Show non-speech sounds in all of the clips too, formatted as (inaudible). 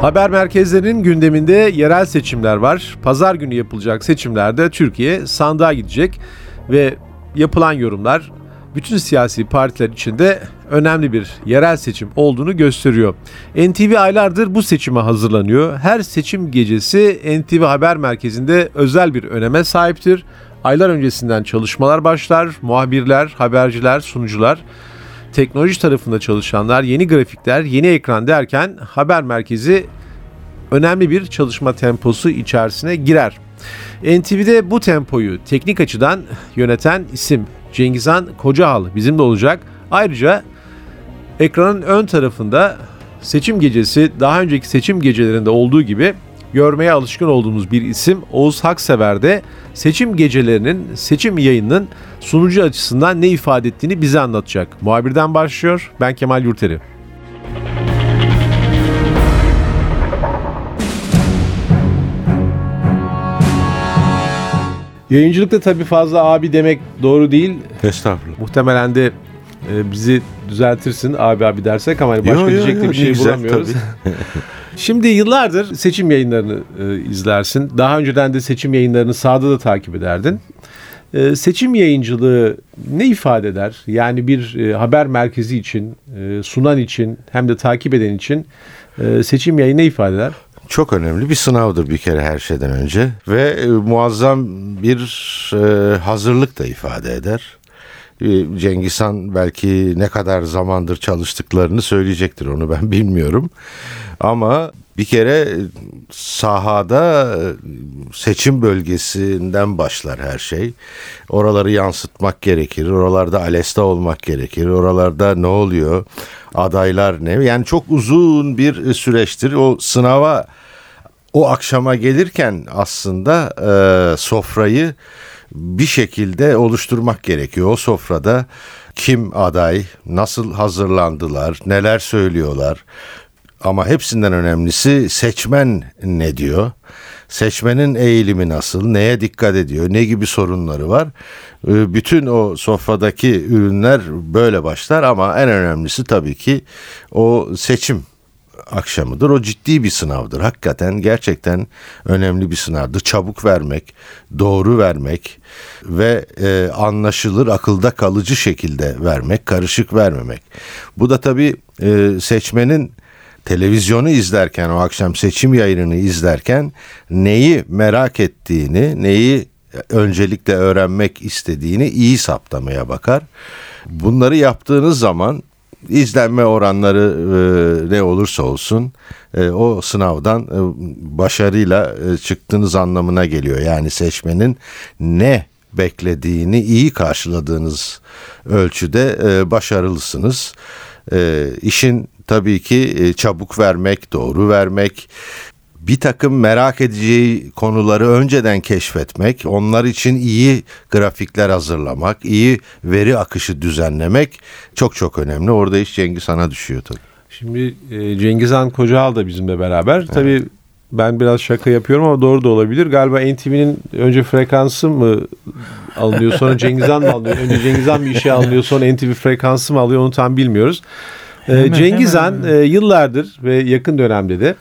Haber merkezlerinin gündeminde yerel seçimler var. Pazar günü yapılacak seçimlerde Türkiye sandığa gidecek ve yapılan yorumlar bütün siyasi partiler içinde önemli bir yerel seçim olduğunu gösteriyor. NTV aylardır bu seçime hazırlanıyor. Her seçim gecesi NTV Haber Merkezi'nde özel bir öneme sahiptir. Aylar öncesinden çalışmalar başlar. Muhabirler, haberciler, sunucular teknoloji tarafında çalışanlar, yeni grafikler, yeni ekran derken haber merkezi önemli bir çalışma temposu içerisine girer. NTV'de bu tempoyu teknik açıdan yöneten isim Cengizhan Kocahal bizimle olacak. Ayrıca ekranın ön tarafında seçim gecesi daha önceki seçim gecelerinde olduğu gibi görmeye alışkın olduğumuz bir isim Oğuz Haksever de seçim gecelerinin, seçim yayınının sunucu açısından ne ifade ettiğini bize anlatacak. Muhabirden başlıyor. Ben Kemal Yurteri. Yayıncılıkta tabii fazla abi demek doğru değil. Estağfurullah. Muhtemelen de e, bizi düzeltirsin abi abi dersek ama hani başka Yo, yo, diyecek yo, bir şey bulamıyoruz. (laughs) Şimdi yıllardır seçim yayınlarını e, izlersin. Daha önceden de seçim yayınlarını sahada da takip ederdin. E, seçim yayıncılığı ne ifade eder? Yani bir e, haber merkezi için, e, sunan için hem de takip eden için e, seçim yayını ne ifade eder? Çok önemli bir sınavdır bir kere her şeyden önce ve muazzam bir hazırlık da ifade eder. E, Cengiz Han belki ne kadar zamandır çalıştıklarını söyleyecektir onu ben (laughs) bilmiyorum. Ama bir kere sahada e, seçim bölgesinden başlar her şey. Oraları yansıtmak gerekir. Oralarda alesta olmak gerekir. Oralarda ne oluyor? Adaylar ne? Yani çok uzun bir süreçtir. O sınava o akşama gelirken aslında e, sofrayı bir şekilde oluşturmak gerekiyor. O sofrada kim aday, nasıl hazırlandılar, neler söylüyorlar. Ama hepsinden önemlisi seçmen ne diyor? Seçmenin eğilimi nasıl? Neye dikkat ediyor? Ne gibi sorunları var? Ee, bütün o sofradaki ürünler böyle başlar ama en önemlisi tabii ki o seçim akşamıdır. O ciddi bir sınavdır. Hakikaten gerçekten önemli bir sınavdır. Çabuk vermek, doğru vermek ve e, anlaşılır, akılda kalıcı şekilde vermek, karışık vermemek. Bu da tabii e, seçmenin televizyonu izlerken o akşam seçim yayınını izlerken neyi merak ettiğini, neyi öncelikle öğrenmek istediğini iyi saptamaya bakar. Bunları yaptığınız zaman izlenme oranları e, ne olursa olsun e, o sınavdan e, başarıyla e, çıktığınız anlamına geliyor. Yani seçmenin ne beklediğini iyi karşıladığınız ölçüde e, başarılısınız. E, işin tabii ki e, çabuk vermek, doğru vermek, bir takım merak edeceği konuları önceden keşfetmek, onlar için iyi grafikler hazırlamak, iyi veri akışı düzenlemek çok çok önemli. Orada iş Cengiz Han'a düşüyor tabii. Şimdi e, Cengiz Han Kocaal da bizimle beraber. Evet. Tabii ben biraz şaka yapıyorum ama doğru da olabilir. Galiba NTV'nin önce frekansı mı alınıyor sonra Cengiz Han mı alınıyor? Önce Cengiz Han bir işe alınıyor sonra NTV frekansı mı alıyor onu tam bilmiyoruz. Hemen, Cengiz Han hemen. yıllardır ve yakın dönemde de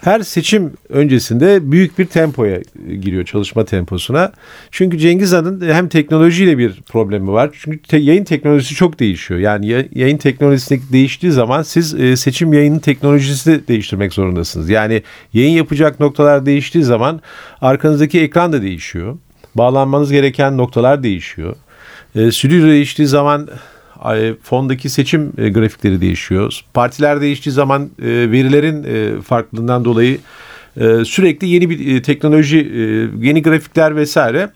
her seçim öncesinde büyük bir tempoya giriyor çalışma temposuna. Çünkü Cengiz Han'ın hem teknolojiyle bir problemi var. Çünkü te- yayın teknolojisi çok değişiyor. Yani yayın teknolojisi değiştiği zaman siz e, seçim yayının teknolojisini değiştirmek zorundasınız. Yani yayın yapacak noktalar değiştiği zaman arkanızdaki ekran da değişiyor. Bağlanmanız gereken noktalar değişiyor. E, stüdyo değiştiği zaman fondaki seçim e, grafikleri değişiyor. Partiler değiştiği zaman e, verilerin e, farklılığından dolayı sürekli yeni bir teknoloji, yeni grafikler vesaire.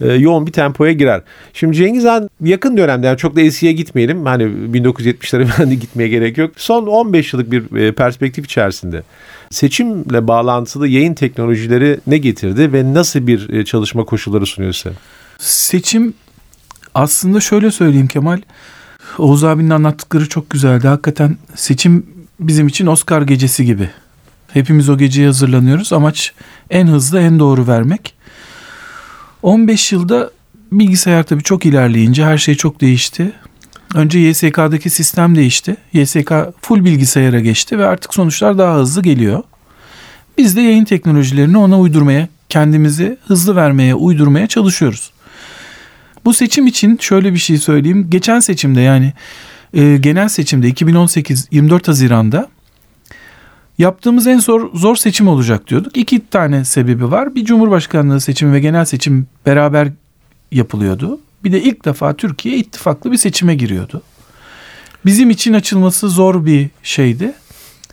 yoğun bir tempoya girer. Şimdi Cengiz Han yakın dönemde yani çok da eskiye gitmeyelim. Hani 1970'lere (laughs) falan da gitmeye gerek yok. Son 15 yıllık bir perspektif içerisinde seçimle bağlantılı yayın teknolojileri ne getirdi ve nasıl bir çalışma koşulları sunuyor size? Seçim aslında şöyle söyleyeyim Kemal. Oğuz abinin anlattıkları çok güzeldi. Hakikaten seçim bizim için Oscar gecesi gibi. Hepimiz o geceye hazırlanıyoruz. Amaç en hızlı en doğru vermek. 15 yılda bilgisayar tabii çok ilerleyince her şey çok değişti. Önce YSK'daki sistem değişti. YSK full bilgisayara geçti ve artık sonuçlar daha hızlı geliyor. Biz de yayın teknolojilerini ona uydurmaya, kendimizi hızlı vermeye, uydurmaya çalışıyoruz. Bu seçim için şöyle bir şey söyleyeyim. Geçen seçimde yani e, genel seçimde 2018 24 Haziran'da yaptığımız en zor zor seçim olacak diyorduk. İki tane sebebi var. Bir Cumhurbaşkanlığı seçimi ve genel seçim beraber yapılıyordu. Bir de ilk defa Türkiye ittifaklı bir seçime giriyordu. Bizim için açılması zor bir şeydi.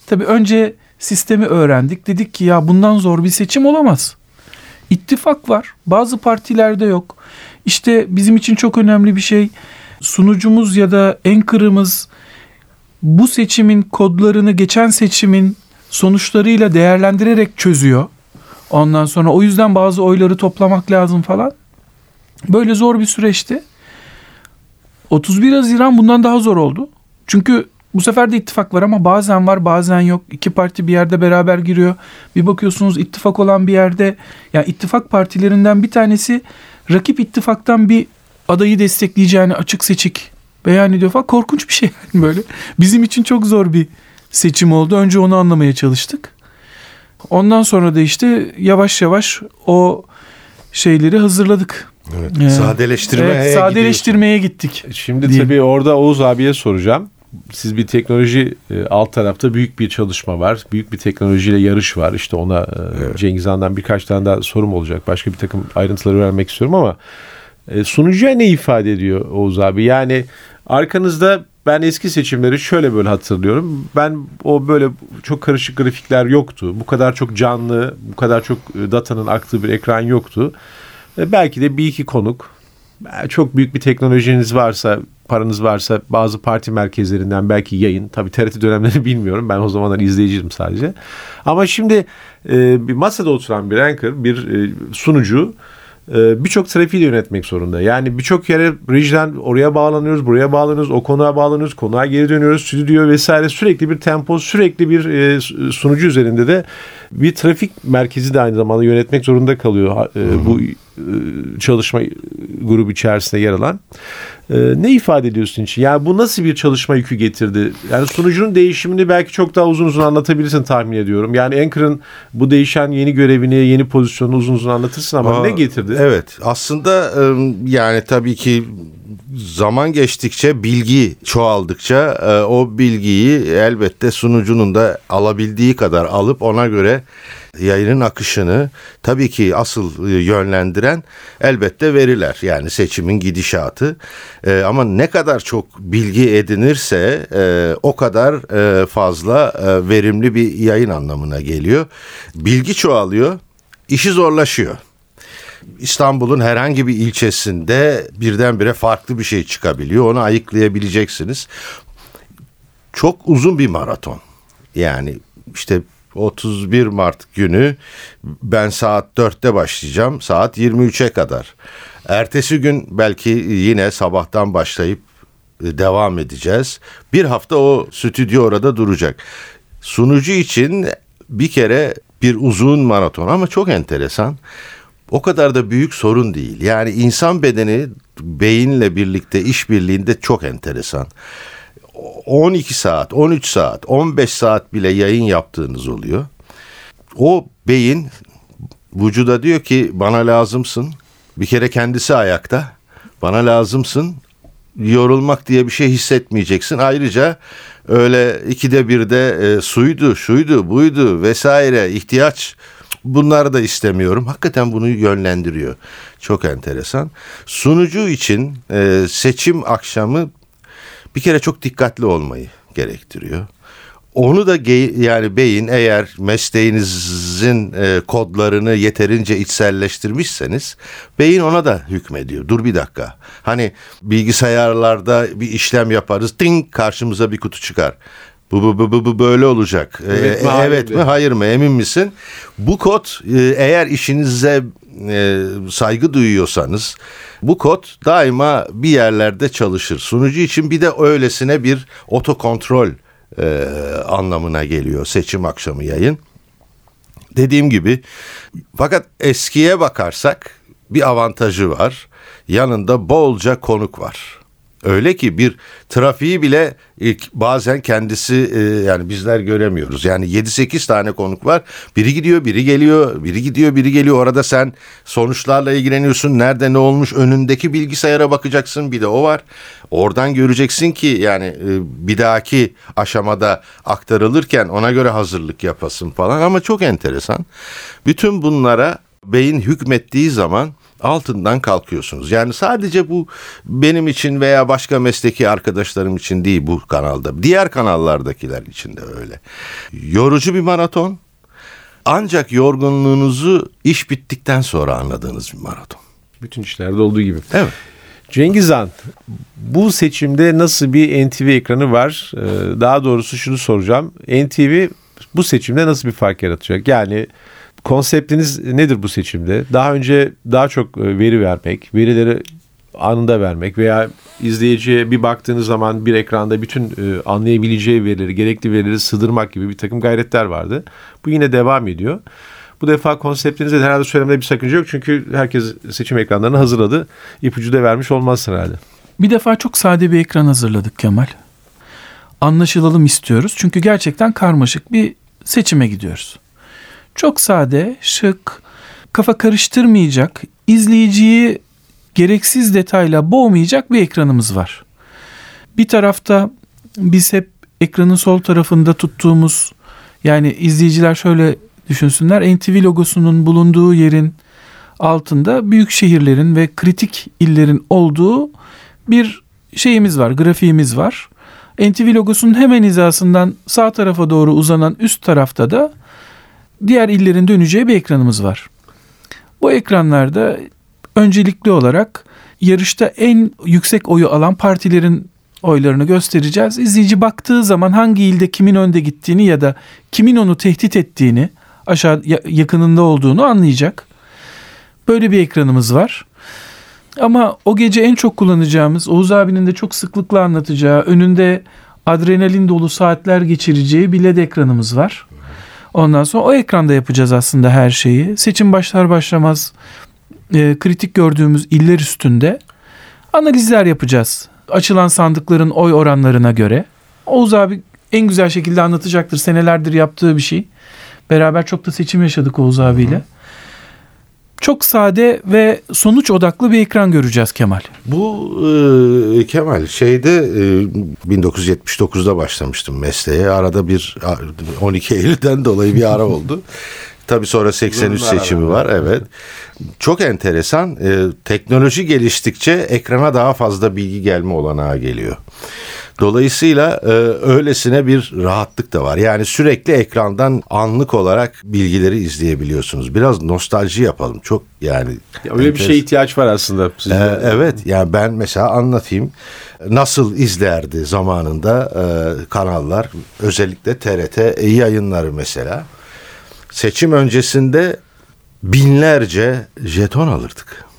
Tabii önce sistemi öğrendik. Dedik ki ya bundan zor bir seçim olamaz. İttifak var. Bazı partilerde yok. İşte bizim için çok önemli bir şey sunucumuz ya da anchor'ımız bu seçimin kodlarını geçen seçimin sonuçlarıyla değerlendirerek çözüyor. Ondan sonra o yüzden bazı oyları toplamak lazım falan. Böyle zor bir süreçti. 31 Haziran bundan daha zor oldu. Çünkü bu sefer de ittifak var ama bazen var bazen yok. İki parti bir yerde beraber giriyor. Bir bakıyorsunuz ittifak olan bir yerde yani ittifak partilerinden bir tanesi rakip ittifaktan bir adayı destekleyeceğini açık seçik beyan ediyor falan. Korkunç bir şey (laughs) yani böyle. Bizim için çok zor bir seçim oldu. Önce onu anlamaya çalıştık. Ondan sonra da işte yavaş yavaş o şeyleri hazırladık. Evet. Ee, sadeleştirmeye Evet, sadeleştirmeye gittik. Şimdi Diyeyim. tabii orada Oğuz abiye soracağım. Siz bir teknoloji e, alt tarafta büyük bir çalışma var. Büyük bir teknolojiyle yarış var. İşte ona e, Evet. Cengiz Han'dan birkaç tane daha sorum olacak. Başka bir takım ayrıntıları vermek istiyorum ama e, sunucuya ne ifade ediyor Oğuz abi? Yani arkanızda ben eski seçimleri şöyle böyle hatırlıyorum. Ben o böyle çok karışık grafikler yoktu. Bu kadar çok canlı, bu kadar çok e, datanın aktığı bir ekran yoktu. E, belki de bir iki konuk çok büyük bir teknolojiniz varsa, paranız varsa bazı parti merkezlerinden belki yayın. Tabii TRT dönemlerini (laughs) bilmiyorum. Ben o zamanlar izleyiciydim sadece. Ama şimdi e, bir masada oturan bir anchor, bir e, sunucu e, birçok trafiği de yönetmek zorunda. Yani birçok yere rejiden oraya bağlanıyoruz, buraya bağlanıyoruz, o konuğa bağlanıyoruz, konuğa geri dönüyoruz, stüdyo vesaire sürekli bir tempo, sürekli bir e, sunucu üzerinde de bir trafik merkezi de aynı zamanda yönetmek zorunda kalıyor e, bu çalışma grubu içerisinde yer alan. E, ne ifade ediyorsun için? Yani bu nasıl bir çalışma yükü getirdi? Yani sunucunun değişimini belki çok daha uzun uzun anlatabilirsin tahmin ediyorum. Yani Anchor'ın bu değişen yeni görevini, yeni pozisyonunu uzun uzun anlatırsın ama Aa, ne getirdi? Evet aslında ım, yani tabii ki zaman geçtikçe bilgi çoğaldıkça e, o bilgiyi elbette sunucunun da alabildiği kadar alıp ona göre yayının akışını tabii ki asıl e, yönlendiren elbette veriler yani seçimin gidişatı E, ama ne kadar çok bilgi edinirse e, o kadar e, fazla e, verimli bir yayın anlamına geliyor bilgi çoğalıyor işi zorlaşıyor İstanbul'un herhangi bir ilçesinde birdenbire farklı bir şey çıkabiliyor. Onu ayıklayabileceksiniz. Çok uzun bir maraton. Yani işte 31 Mart günü ben saat 4'te başlayacağım. Saat 23'e kadar. Ertesi gün belki yine sabahtan başlayıp devam edeceğiz. Bir hafta o stüdyo orada duracak. Sunucu için bir kere bir uzun maraton ama çok enteresan. O kadar da büyük sorun değil. Yani insan bedeni beyinle birlikte işbirliğinde çok enteresan. 12 saat, 13 saat, 15 saat bile yayın yaptığınız oluyor. O beyin vücuda diyor ki bana lazımsın. Bir kere kendisi ayakta. Bana lazımsın. Yorulmak diye bir şey hissetmeyeceksin. Ayrıca öyle ikide birde e, suydu, şuydu, buydu vesaire ihtiyaç bunları da istemiyorum. Hakikaten bunu yönlendiriyor. Çok enteresan. Sunucu için e, seçim akşamı bir kere çok dikkatli olmayı gerektiriyor. Onu da yani beyin eğer mesleğinizin e, kodlarını yeterince içselleştirmişseniz beyin ona da hükmediyor. Dur bir dakika. Hani bilgisayarlarda bir işlem yaparız. Ding karşımıza bir kutu çıkar. Bu, bu, bu, bu, bu böyle olacak. Ee, Evet mi, hayır evet mi? mi hayır mı emin misin? Bu kod e, eğer işinize e, saygı duyuyorsanız bu kod daima bir yerlerde çalışır. Sunucu için bir de öylesine bir otokontrol e, anlamına geliyor seçim akşamı yayın. Dediğim gibi fakat eskiye bakarsak bir avantajı var. Yanında bolca konuk var. Öyle ki bir trafiği bile ilk bazen kendisi e, yani bizler göremiyoruz. Yani 7-8 tane konuk var. Biri gidiyor, biri geliyor, biri gidiyor, biri geliyor. Orada sen sonuçlarla ilgileniyorsun. Nerede ne olmuş? Önündeki bilgisayara bakacaksın. Bir de o var. Oradan göreceksin ki yani e, bir dahaki aşamada aktarılırken ona göre hazırlık yapasın falan ama çok enteresan. Bütün bunlara beyin hükmettiği zaman altından kalkıyorsunuz. Yani sadece bu benim için veya başka mesleki arkadaşlarım için değil bu kanalda. Diğer kanallardakiler için de öyle. Yorucu bir maraton. Ancak yorgunluğunuzu iş bittikten sonra anladığınız bir maraton. Bütün işlerde olduğu gibi. Evet. Cengiz Han, bu seçimde nasıl bir NTV ekranı var? Ee, Daha doğrusu şunu soracağım. NTV bu seçimde nasıl bir fark yaratacak? Yani konseptiniz nedir bu seçimde? Daha önce daha çok e, veri vermek, verileri anında vermek veya izleyiciye bir baktığınız zaman bir ekranda bütün e, anlayabileceği verileri, gerekli verileri sığdırmak gibi bir takım gayretler vardı. Bu yine devam ediyor. Bu defa konseptinize de herhalde söylemede bir sakınca yok. Çünkü herkes seçim ekranlarını hazırladı. İpucu da vermiş olmaz herhalde. Bir defa çok sade bir ekran hazırladık Kemal. Anlaşılalım istiyoruz. Çünkü gerçekten karmaşık bir seçime gidiyoruz. Çok sade, şık, kafa karıştırmayacak, izleyiciyi gereksiz detayla boğmayacak bir ekranımız var. Bir tarafta biz hep ekranın sol tarafında tuttuğumuz yani izleyiciler şöyle düşünsünler NTV logosunun bulunduğu yerin altında büyük şehirlerin ve kritik illerin olduğu bir şeyimiz var, grafiğimiz var. NTV logosunun hemen hizasından sağ tarafa doğru uzanan üst tarafta da diğer illerin döneceği bir ekranımız var. Bu ekranlarda öncelikli olarak yarışta en yüksek oyu alan partilerin oylarını göstereceğiz. İzleyici baktığı zaman hangi ilde kimin önde gittiğini ya da kimin onu tehdit ettiğini, aşağı ya- yakınında olduğunu anlayacak. Böyle bir ekranımız var. Ama o gece en çok kullanacağımız Oğuz abinin de çok sıklıkla anlatacağı önünde adrenalin dolu saatler geçireceği bir led ekranımız var. Ondan sonra o ekranda yapacağız aslında her şeyi. Seçim başlar başlamaz e, kritik gördüğümüz iller üstünde analizler yapacağız. Açılan sandıkların oy oranlarına göre. Oğuz abi en güzel şekilde anlatacaktır. Senelerdir yaptığı bir şey. Beraber çok da seçim yaşadık Oğuz abiyle. Çok sade ve sonuç odaklı bir ekran göreceğiz Kemal. Bu e, Kemal şeyde e, 1979'da başlamıştım mesleğe. Arada bir a- 12 Eylül'den dolayı bir ara oldu. (laughs) Tabii sonra 83 Uzun seçimi var evet. Çok enteresan. E, teknoloji geliştikçe ekrana daha fazla bilgi gelme olanağı geliyor. Dolayısıyla e, öylesine bir rahatlık da var. Yani sürekli ekrandan anlık olarak bilgileri izleyebiliyorsunuz. Biraz nostalji yapalım. Çok yani Ya öyle bir şeye ihtiyaç var aslında. Sizde. ee, evet yani ben mesela anlatayım nasıl izlerdi zamanında e, kanallar özellikle TRT yayınları mesela seçim öncesinde binlerce jeton alırdık.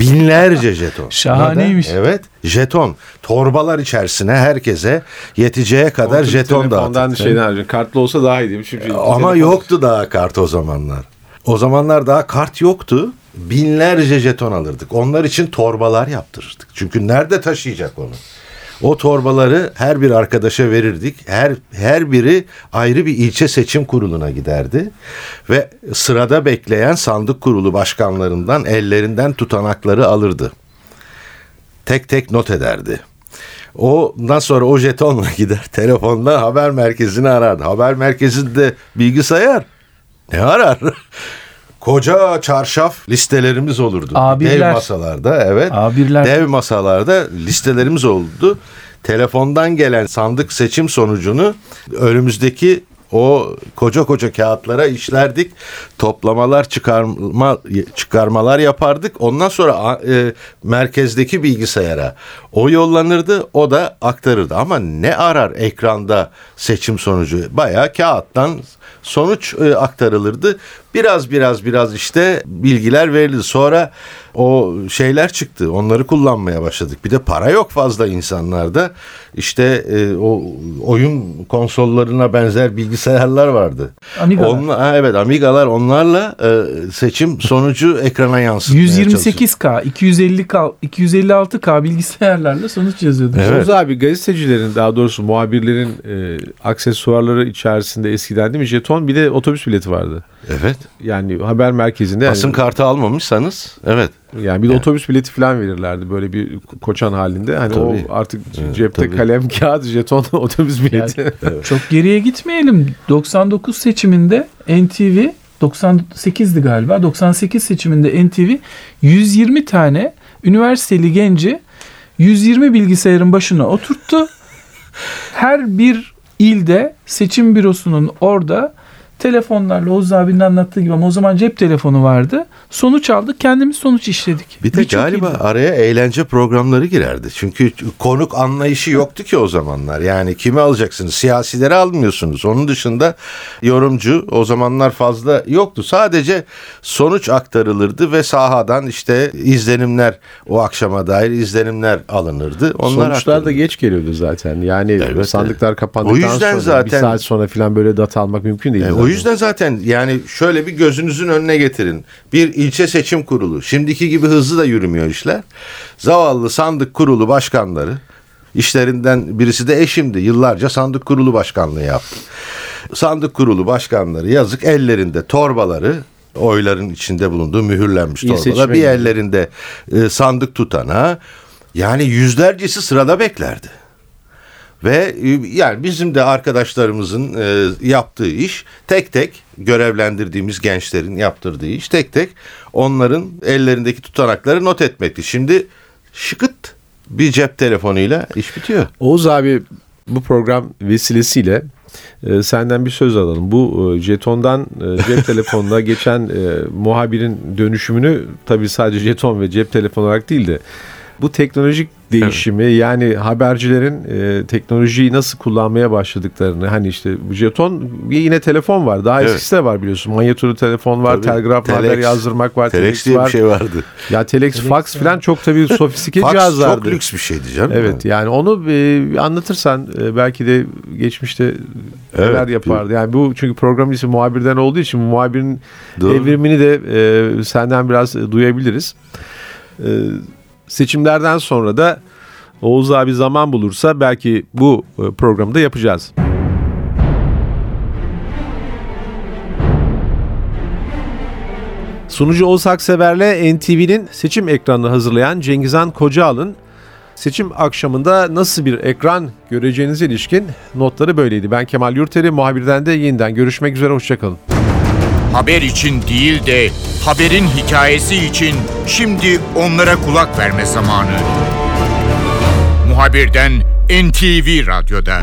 Binlerce jeton. Şahaneymiş. Neden? Evet jeton torbalar içerisine herkese yeteceği kadar Oturup jeton telefondan dağıtırdık. şeyden harcayın. Kartlı olsa daha iyiydi. Çünkü Ama telefon- yoktu daha kart o zamanlar. O zamanlar daha kart yoktu. Binlerce jeton alırdık. Onlar için torbalar yaptırırdık. Çünkü nerede taşıyacak onu? O torbaları her bir arkadaşa verirdik. Her her biri ayrı bir ilçe seçim kuruluna giderdi ve sırada bekleyen sandık kurulu başkanlarından ellerinden tutanakları alırdı. Tek tek not ederdi. Ondan sonra o jetonla (laughs) gider telefonla haber merkezini arardı. Haber merkezinde bilgisayar ne arar? Koca çarşaf listelerimiz olurdu. A1'ler. Dev masalarda evet. A1'ler. Dev masalarda listelerimiz oldu. telefondan gelen sandık seçim sonucunu önümüzdeki o koca koca kağıtlara işlerdik. Toplamalar, çıkarma çıkarmalar yapardık. Ondan sonra e, merkezdeki bilgisayara o yollanırdı, o da aktarırdı. Ama ne arar ekranda seçim sonucu? Bayağı kağıttan sonuç e, aktarılırdı. Biraz biraz biraz işte bilgiler verildi. Sonra o şeyler çıktı. Onları kullanmaya başladık. Bir de para yok fazla insanlarda. İşte e, o oyun konsollarına benzer bilgisayarlar vardı. Amigalar. Onla, ha, evet Amiga'lar onlarla e, seçim sonucu ekrana yansıtmaya çalışıyor. 128K, 250K, 256K bilgisayarlarla sonuç yazıyorduk. Evet. Oğuz abi gazetecilerin daha doğrusu muhabirlerin e, aksesuarları içerisinde eskiden değil mi jeton bir de otobüs bileti vardı. Evet. Yani haber merkezinde yani, Basın kartı almamışsanız evet. yani bir de Yani. otobüs bileti falan verirlerdi böyle bir koçan halinde. Hani Tabii. o artık Evet, cepte tabii. kalem, (laughs) kağıt, jeton, (laughs) otobüs bileti. Çok geriye gitmeyelim. 99 seçiminde NTV 98'di galiba. 98 seçiminde NTV 120 tane üniversiteli genci 120 bilgisayarın başına oturttu. Her bir ilde seçim bürosunun orada telefonlarla Oğuz abinin anlattığı gibi ama o zaman cep telefonu vardı. Sonuç aldık kendimiz sonuç işledik. Bir de çok galiba iyiydi. araya eğlence programları girerdi. Çünkü konuk anlayışı yoktu ki o zamanlar. Yani kimi alacaksınız? Siyasileri almıyorsunuz. Onun dışında yorumcu o zamanlar fazla yoktu. Sadece sonuç aktarılırdı ve sahadan işte izlenimler o akşama dair izlenimler alınırdı. Onlar Sonuçlar da aktarılırdı. geç geliyordu zaten. Yani Evet, sandıklar kapandıktan O yüzden sonra zaten- bir saat sonra falan böyle data almak mümkün değil. E, zaten. O yüzden zaten yani şöyle bir gözünüzün önüne getirin. Bir ilçe seçim kurulu. Şimdiki gibi hızlı da yürümüyor işler. Zavallı sandık kurulu başkanları. işlerinden birisi de eşimdi. Yıllarca sandık kurulu başkanlığı yaptı. Sandık kurulu başkanları yazık ellerinde torbaları oyların içinde bulunduğu mühürlenmiş torbalar. Bir ellerinde e, sandık tutana yani yüzlercesi sırada beklerdi. Ve e, yani bizim de arkadaşlarımızın e, yaptığı iş tek tek görevlendirdiğimiz gençlerin yaptırdığı iş tek tek onların ellerindeki tutanakları not etmekti. Şimdi şıkıt bir cep telefonuyla iş bitiyor. Oğuz abi bu program vesilesiyle e, senden bir söz alalım. Bu e, jetondan e, cep (laughs) telefonuna geçen e, muhabirin dönüşümünü tabii sadece jeton ve cep telefonu olarak değil de bu teknolojik değişimi yani habercilerin e, teknolojiyi nasıl kullanmaya başladıklarını hani işte bu jeton yine telefon var. Daha Evet. eskisi de var biliyorsun. Manyetolu telefon var, Tabii. telgraf haber Telex. yazdırmak var, Telex telex diye var. bir şey vardı. Ya telex, fax falan çok tabii (laughs) sofistike Fax cihazlardı. çok lüks bir şeydi canım. Evet yani onu e, anlatırsan e, belki de geçmişte neler Evet, yapardı. Yani bu çünkü program ismi muhabirden olduğu için muhabirin Doğru. evrimini de e, senden biraz duyabiliriz. E, seçimlerden sonra da Oğuz abi zaman bulursa belki bu e, programı da yapacağız. Sunucu Oğuz Haksever'le NTV'nin seçim ekranını hazırlayan Cengizhan Kocaal'ın seçim akşamında nasıl bir ekran göreceğinize ilişkin notları böyleydi. Ben Kemal Yurteri, muhabirden de yeniden görüşmek üzere, hoşçakalın. Haber için değil de haberin hikayesi için şimdi onlara kulak verme zamanı. Muhabirden NTV Radyo'da.